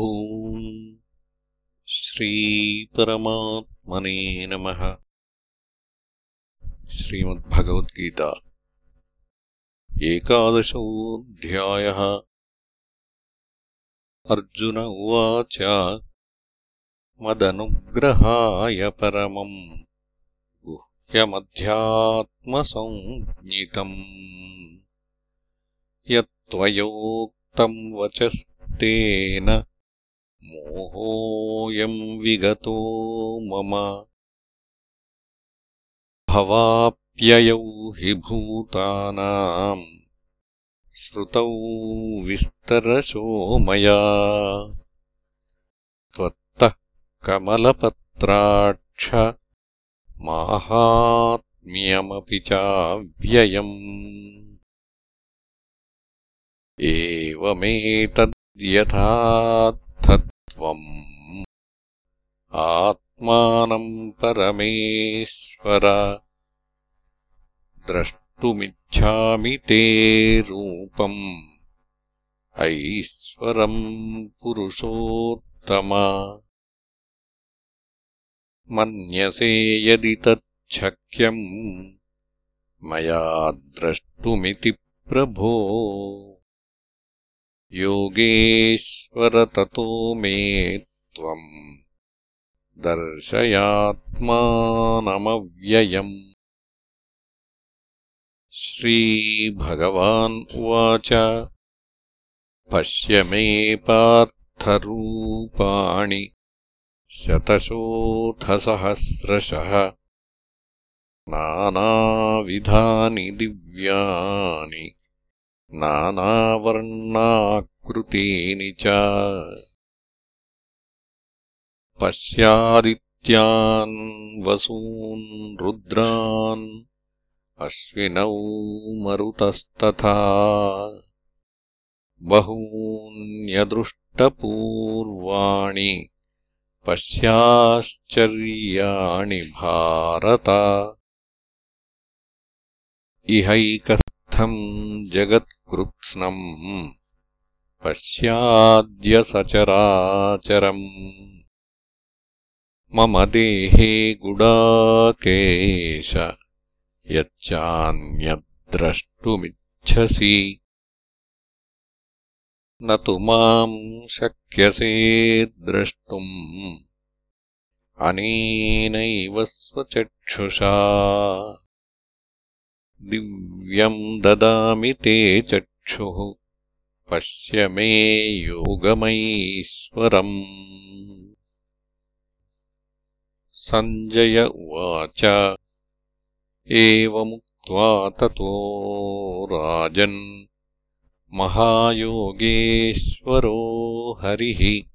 ॐ श्रीपरमात्मने नमः। श्रीमद्भगवद्गीता। एकादशोऽध्यायः। अर्जुन उवाच मदनुग्रहाय परमम् गुह्यमध्यात्मसञ्ज्ञितम् यत्त्वयोक्तम् वचस्तेन मोहोऽयम् विगतो मम। भवाप्ययौ हि भूतानाम्। श्रुतौ विस्तरशो मया। त्वत्तः कमलपत्राक्ष माहात्म्यमपि चाव्ययम् एवमेतद्यथार्थत्वम् आत्मानम् परमेश्वर। द्रष्टुमिच्छामि ते रूपम्। ऐश्वरम् पुरुषोत्तम। मन्यसे यदि तच्छक्यम् मया द्रष्टुमिति प्रभो योगेश्वर ततो मे त्वम् दर्शयात्मानमव्ययम्। श्रीभगवान् उवाच। पश्य मे पार्थरूपाणि शतशोऽथसहस्रशः। नानाविधानि दिव्यानि नानावर्णाकृतीनि च। पश्यादित्यान् वसून् रुद्रान् अश्विनौ मरुतस्तथा। बहून्यदृष्टपूर्वाणि पश्याश्चर्याणि भारत। इहैकस्थम् जगत्कृत्स्नम् पश्याद्य सचराचरम्। मम देहे गुडाकेश यच्चान्यद्द्रष्टुमिच्छसि। न तु माम् शक्यसे द्रष्टुम्। अनेनैव स्वचक्षुषा दिव्यम् ददामि ते चक्षुः। पश्य मे योगमैश्वरम् सञ्जय उवाच। एवमुक्त्वा ततो राजन्। महायोगेश्वरो हरिः।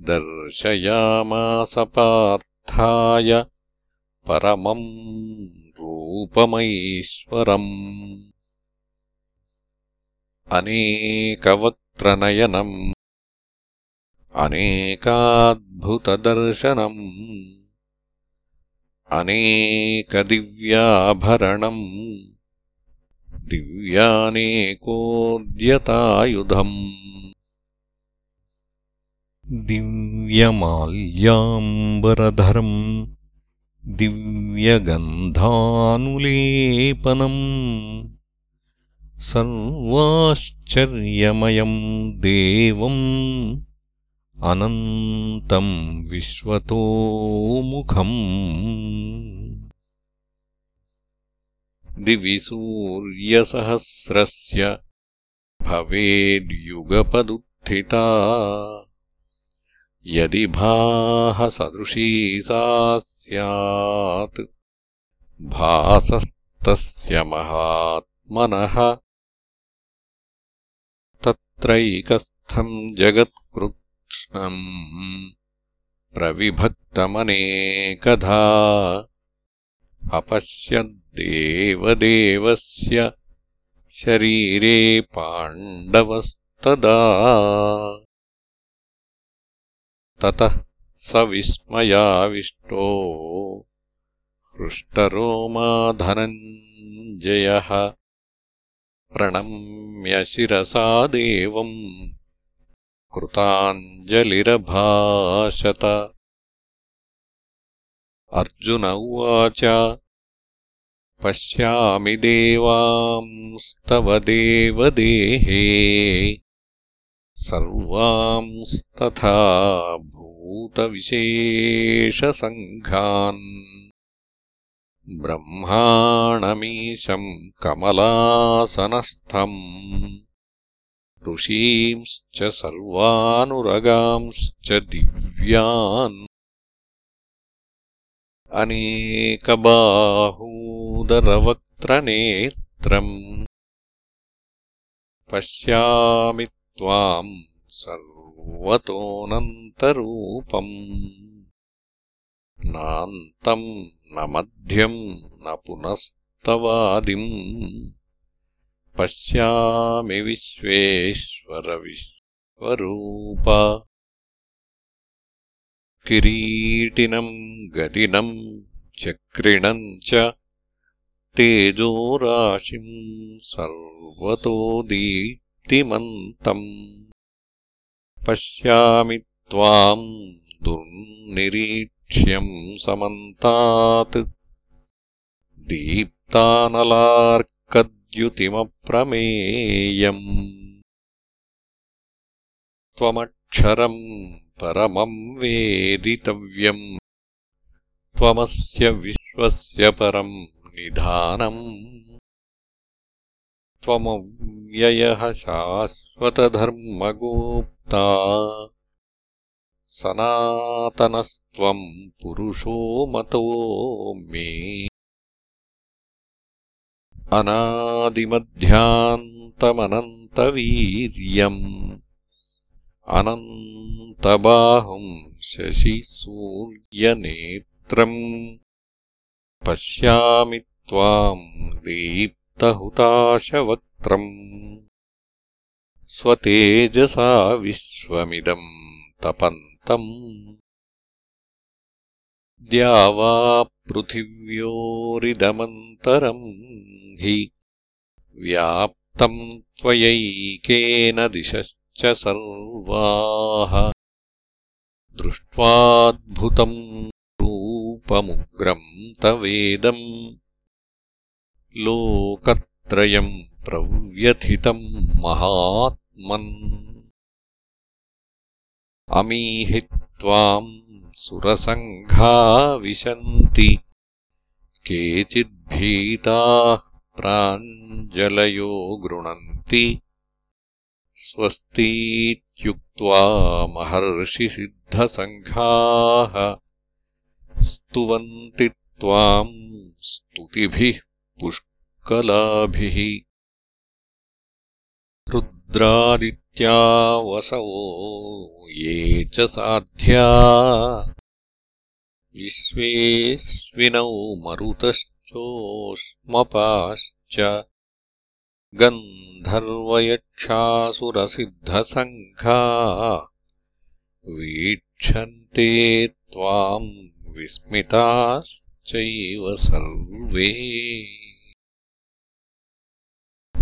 दर्शयामासपार्थाय परमम् रूपमैश्वरम् अनेकवक्त्रनयनम्। अनेकाद्भुतदर्शनम्। अनेकदिव्याभरणम्। दिव्यानेकोद्यतायुधम्। दिव्यमाल्याम्बरधरम् दिव्यगन्धानुलेपनम् सर्वाश्चर्यमयम् देवम् अनन्तम् विश्वतोमुखम् दिवि सूर्यसहस्रस्य भवेद्युगपदुत्थिता यदि भासदृशी सा स्यात् भासस्तस्य महात्मनः तत्रैकस्थम् जगत्कृत्स्नम् प्रविभक्तमनेकधा। अपश्यद्देवदेवस्य शरीरे पाण्डवस्तदा ततः स विस्मयाविष्टो हृष्टरोमाधनञ्जयः प्रणम्य शिरसा देवम् कृताञ्जलिरभाषत। अर्जुन उवाच पश्यामि देवांस्तव देवदेहे सर्वांस्तथा भूतविशेषसङ्घान्। ब्रह्माणमीशम् कमलासनस्थम्। ऋषींश्च सर्वानुरगांश्च दिव्यान्। अनेकबाहूदरवक्त्रनेत्रम्। पश्यामि त्वाम् सर्वतोऽनन्तरूपम्। नान्तम् न मध्यम् न पुनस्तवादिम्। पश्यामि विश्वेश्वरविश्वरूप। किरीटिनम् गदिनम् चक्रिणम् च तेजोराशिम् सर्वतो दीप्तिमन्तम् पश्यामि त्वाम् दुर्निरीक्ष्यम् समन्तात्। दीप्तानलार्कद्युतिमप्रमेयम्। त्वमक्षरम् परमम् वेदितव्यम्। त्वमस्य विश्वस्य परम् निधानम् त्वमव्ययः शाश्वतधर्मगोप्ता। सनातनस्त्वम् पुरुषो मतो मे। अनादिमध्यान्तमनन्तवीर्यम्। अनन्तबाहुम् शशिसूर्यनेत्रम् पश्यामि त्वाम् दीप्तहुताशवक्त्रम् स्वतेजसा विश्वमिदम् तपन्तम्। द्यावापृथिव्योरिदमन्तरम् हि व्याप्तम् त्वयैकेन दिशश्च सर्वाः। दृष्ट्वाद्भुतम् रूपमुग्रम् तवेदम् लोकत्रयम् प्रव्यथितम् महात्मन्। अमीहि त्वाम् सुरसङ्घा विशन्ति केचिद्भीताः प्राञ्जलयो गृणन्ति। स्वस्तीत्युक्त्वा महर्षिसिद्धसङ्घाः स्तुवन्ति त्वाम् स्तुतिभिः पुष्कलाभिः रुद्रादित्या वसवो ये च साध्या। विश्वेश्विनौ मरुतश्चोष्मपाश्च गन्धर्वयक्षासुरसिद्धसङ्घा वीक्षन्ते त्वाम् विस्मिताश्चैव सर्वे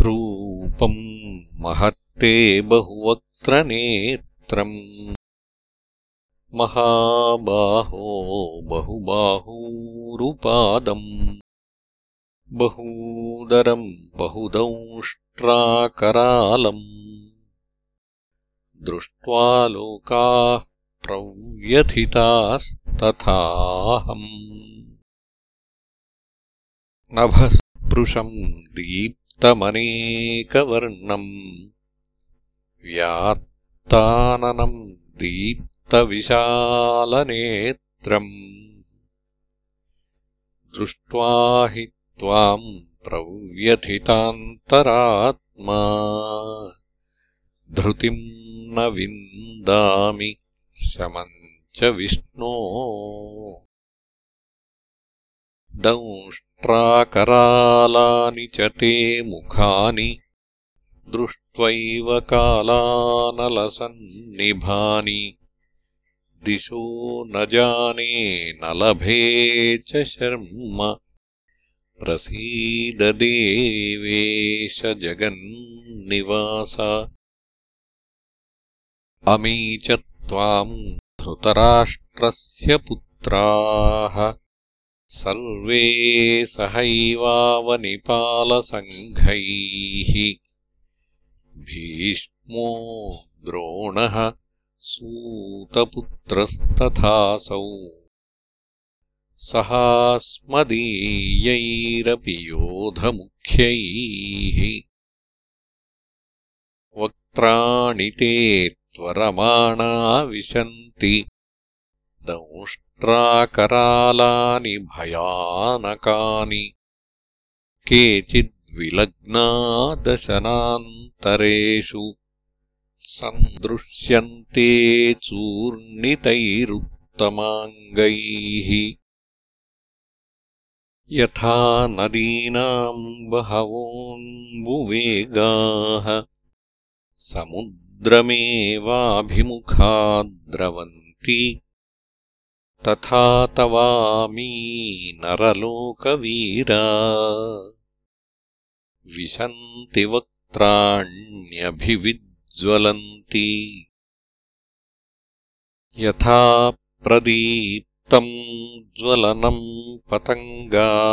रूपम् महत्ते बहुवक्त्रनेत्रम् महाबाहो बहुबाहूरुपादम्। बहूदरम् बहुदंष्ट्राकरालम्। दृष्ट्वा लोकाः प्रव्यथितास्तथाहम् नभःस्पृशम् दीप्तमनेकवर्णम् व्यात्ताननम् दीप्तविशालनेत्रम् दृष्ट्वा हि त्वाम् प्रव्यथितान्तरात्मा धृतिम् न विन्दामि शमम् च विष्णो दंष्ट्राकरालानि च ते मुखानि दृष्ट्वैव कालानलसन्निभानि। दिशो न जाने न लभे च शर्म प्रसीददेवेश जगन्निवास। अमी च त्वाम् धृतराष्ट्रस्य पुत्राः सर्वे सहैवावनिपालसङ्घैः। भीष्मो द्रोणः सूतपुत्रस्तथासौ। सहास्मदीयैरपि योधमुख्यैः। वक्त्राणि ते त्वरमाणा विशन्ति दंष्ट्राकरालानि भयानकानि केचिद्विलग्ना दशनान्तरेषु सन्दृश्यन्ते चूर्णितैरुत्तमाङ्गैः। यथा नदीनाम् बहवोऽम्बुवेगाः समुद्रमेवाभिमुखा द्रवन्ति तथा तवामी नरलोकवीरा। विशन्ति वक्त्राण्यभिविज्ज्वलन्ति। यथा प्रदीप्तम् ज्वलनम् पतङ्गा।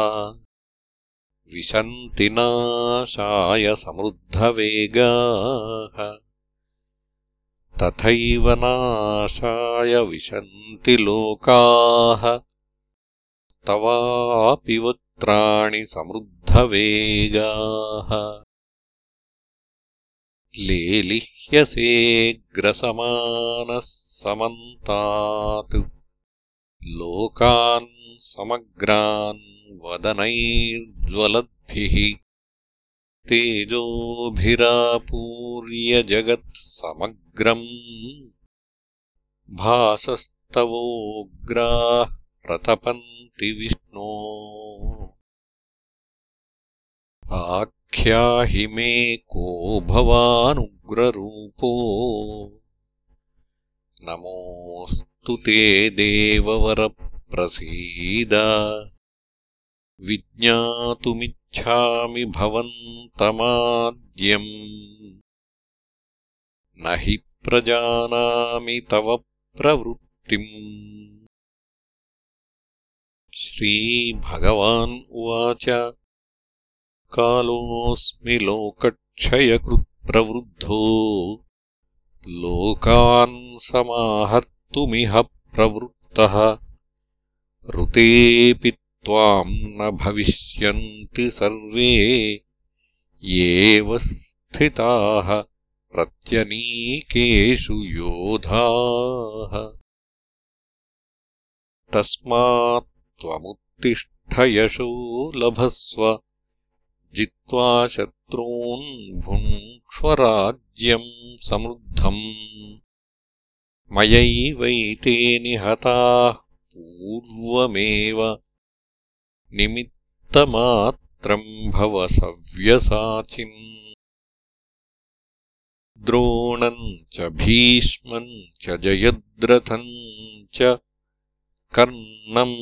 विशन्ति नाशाय समृद्धवेगाः तथैव नाशाय विशन्ति लोकाः। तवापि वक्त्राणि समृद्धवेगाः। लेलिह्यसेऽग्रसमानः समन्तात्। लोकान् समग्रान् वदनैर्ज्वलद्भिः तेजोभिरापूर्यजगत्समग्रम् भासस्तवोग्राः प्रतपन्ति विष्णो। आख्याहि मे को भवानुग्ररूपो। नमोऽस्तु ते देववरप्रसीद विज्ञातुमिच्छामि भवन्तमाद्यम्। न हि प्रजानामि तव प्रवृत्तिम्। श्रीभगवान् उवाच कालोऽस्मि लोकक्षयकृत्प्रवृद्धो। लोकान् समाहर्तुमिह प्रवृत्तः। ऋतेऽपि त्वाम् न भविष्यन्ति सर्वे एव स्थिताः प्रत्यनीकेषु योधाः। तस्मात् त्वमुत्तिष्ठयशो लभस्व जित्वा शत्रून् भुङ्क्ष्वराज्यम् समृद्धम्। मयैवैते निहताः पूर्वमेव निमित्तमात्रम् भव सव्यसाचिन् द्रोणम् च भीष्मम् च जयद्रथम् च कर्णम्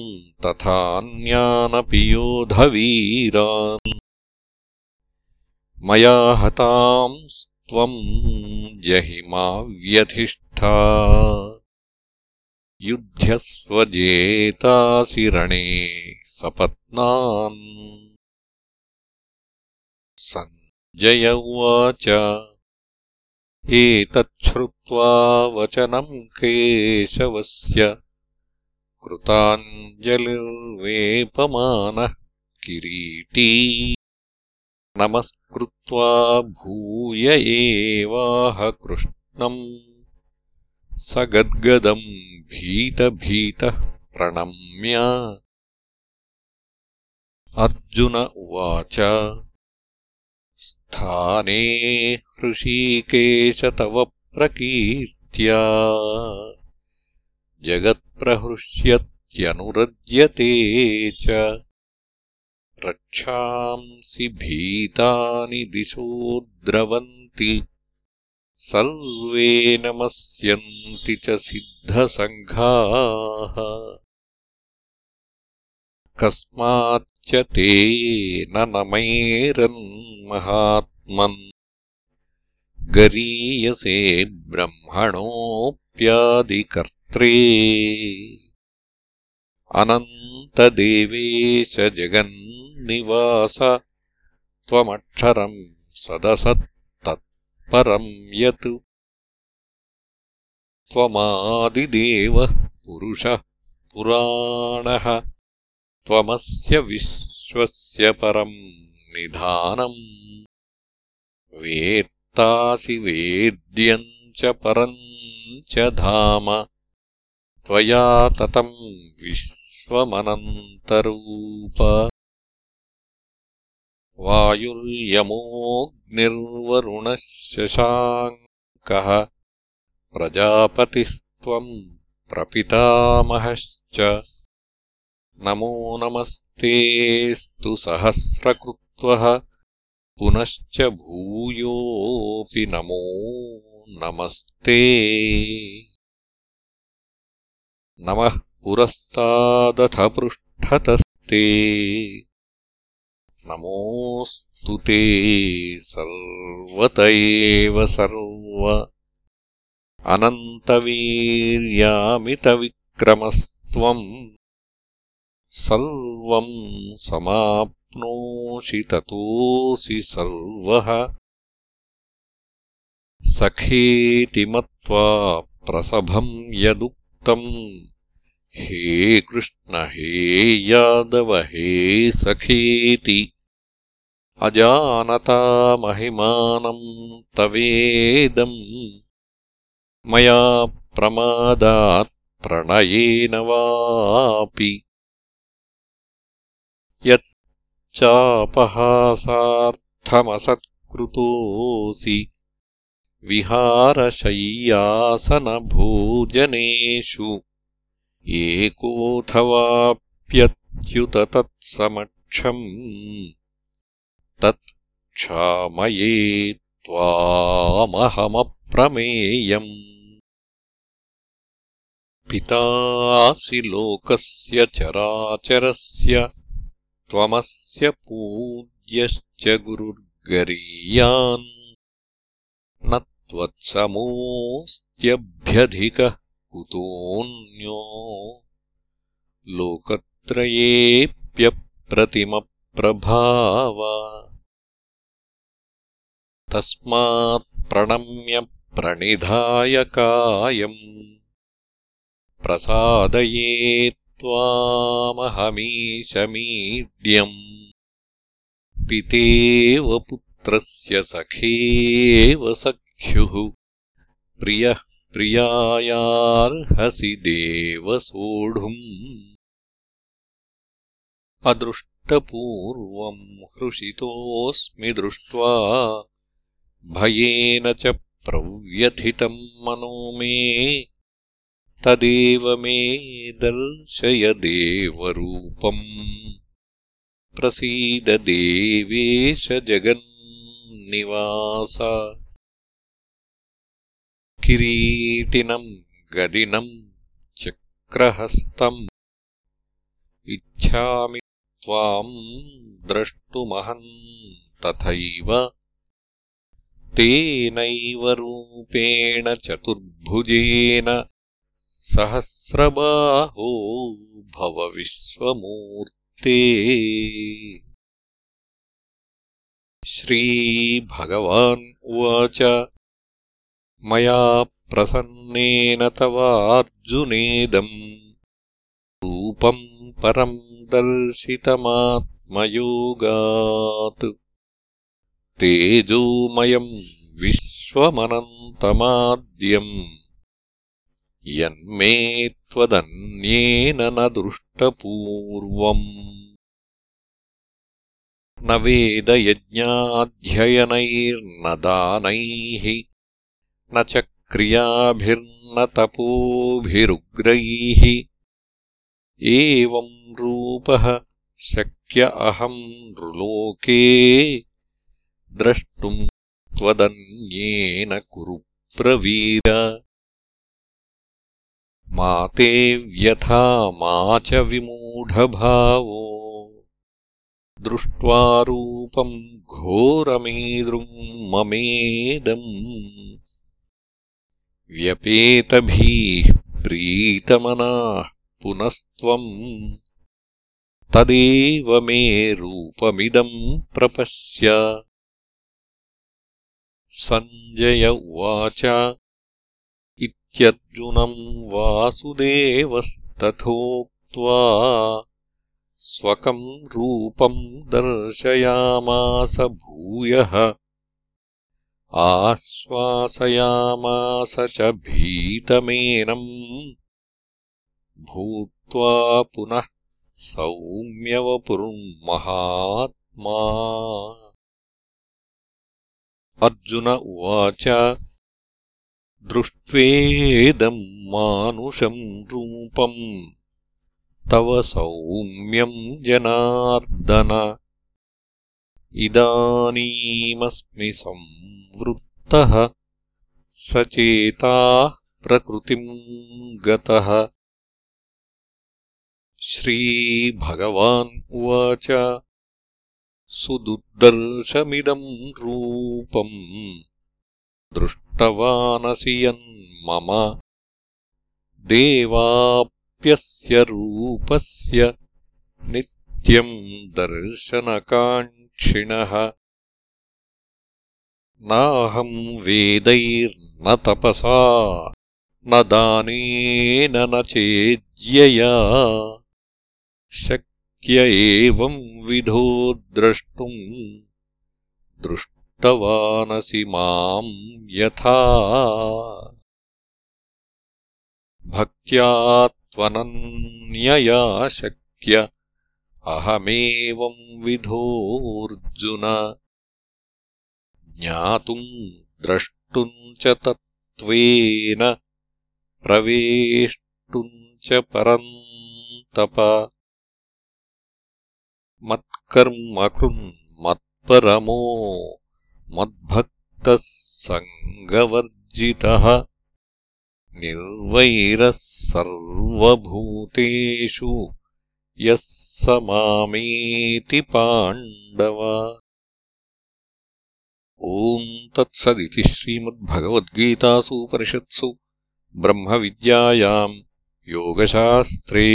तथान्यानपि योधवीरान् मया हतांस्त्वम् जहिमाव्यधिष्ठा युध्यस्वजेतासि रणे सपत्नान्। सञ्जय उवाच। एतच्छ्रुत्वा वचनम् केशवस्य कृताञ्जलिर्वेपमानः किरीटी। नमस्कृत्वा भूय एवाह कृष्णम्। स गद्गदम् भीतभीतः प्रणम्य अर्जुन उवाच स्थाने हृषीकेश तव प्रकीर्त्या। जगत्प्रहृष्यत्यनुरज्यते च। रक्षांसि भीतानि दिशो द्रवन्ति सर्वे नमस्यन्ति च सिद्धसङ्घाः। कस्माच्च ते न नमैरन्महात्मन्। गरीयसे ब्रह्मणोऽप्यादिकर्त्रे। अनन्तदेवेश जगन्निवास त्वमक्षरम् सदसत्तत्परम् यत् त्वमादिदेवः पुरुषः पुराणः। त्वमस्य विश्वस्य परम् निधानम् वेत्तासि वेद्यम् च परम् च धाम। त्वया ततम् विश्वमनन्तरूप वायुर्यमोऽग्निर्वरुणः शशाङ्कः प्रजापतिस्त्वम् प्रपितामहश्च। नमो नमस्तेऽस्तु सहस्रकृत्वः। पुनश्च भूयोऽपि नमो नमस्ते। नमः पुरस्तादथ पृष्ठतस्ते नमोऽस्तु ते सर्वत एव सर्व अनन्तवीर्यामितविक्रमस्त्वम् सर्वम् समाप्नोषि ततोऽसि सर्वः सखेति मत्वा प्रसभम् यदुक्तम् हे कृष्ण हे यादव हे सखेति अजानता महिमानम् तवेदम् मया प्रमादात् प्रणयेन वापि। यच्चापहासार्थमसत्कृतोऽसि विहारशय्यासनभोजनेषु एकोऽथवाप्यच्युत तत्समक्षम् तत् क्षामये त्वामहमप्रमेयम्। पितासि लोकस्य चराचरस्य त्वमस्य पूज्यश्च गुरुर्गरीयान्। न त्वत्समोऽस्त्यभ्यधिकः कुतोऽन्यो। लोकत्रयेऽप्यप्रतिमप्रभाव तस्मात्प्रणम्य प्रणिधाय कायम् प्रसादये त्वामहमीशमीड्यम् पितेव पुत्रस्य सखेव सख्युः। प्रियः प्रियायार्हसि देव सोढुम् अदृष्टपूर्वम् हृषितोऽस्मि दृष्ट्वा भयेन च प्रव्यथितम् मनो मे। तदेव मे दर्शय देवरूपम्। प्रसीद देवेश जगन्निवास। किरीटिनम् गदिनम् चक्रहस्तम्। इच्छामि त्वाम् द्रष्टुमहम् तथैव तेनैव रूपेण चतुर्भुजेन सहस्रबाहो भव विश्वमूर्ते। श्रीभगवान् उवाच। मया प्रसन्नेन तवार्जुनेदम्। रूपम् परम् दर्शितमात्मयोगात् तेजोमयम् विश्वमनन्तमाद्यम्। यन्मे त्वदन्येन न दृष्टपूर्वम्। न वेदयज्ञाध्ययनैर्न दानैः न च क्रियाभिर्न तपोभिरुग्रैः। एवम् रूपः शक्य अहम् नृलोके द्रष्टुम् त्वदन्येन कुरु प्रवीर। मा ते व्यथा मा च विमूढभावो। दृष्ट्वा रूपम् घोरमेदृम् ममेदम्। व्यपेतभीः प्रीतमनाः पुनस्त्वम्। तदेव मे रूपमिदम् प्रपश्य। सञ्जय उवाच। इत्यर्जुनम् वासुदेवस्तथोक्त्वा स्वकम् रूपम् दर्शयामास भूयः। आश्वासयामास च भीतमेनम् भूत्वा पुनः सौम्यवपुर्महात्मा अर्जुन उवाच दृष्ट्वेदम् मानुषम् रूपम् तव सौम्यम् जनार्दन। इदानीमस्मि संवृत्तः सचेताः प्रकृतिम् गतः। श्रीभगवान् उवाच सुदुर्दर्शमिदम् रूपम् दृष्टवानसि यन्मम देवाप्यस्य रूपस्य नित्यम् दर्शनकाङ्क्षिणः। नाहम् वेदैर्न तपसा न दानेन न चेज्यया शक्य एवम् विधो द्रष्टुम् दृष्टवानसि माम् यथा। भक्त्या त्वनन्यया शक्य अहमेवम् विधोऽर्जुन। ज्ञातुम् द्रष्टुम् च तत्त्वेन प्रवेष्टुम् च परम् तप मत्कर्म मत्परमो मद्भक्तः सङ्गवर्जितः निर्वैरः सर्वभूतेषु यः स मामेति पाण्डव। ॐ तत्सदिति श्रीमद्भगवद्गीतासु उपनिषत्सु ब्रह्मविद्यायाम् योगशास्त्रे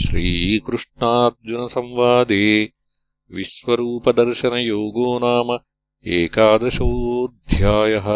श्रीकृष्णार्जुनसंवादे विश्वरूपदर्शनयोगो नाम एकादशोऽध्यायः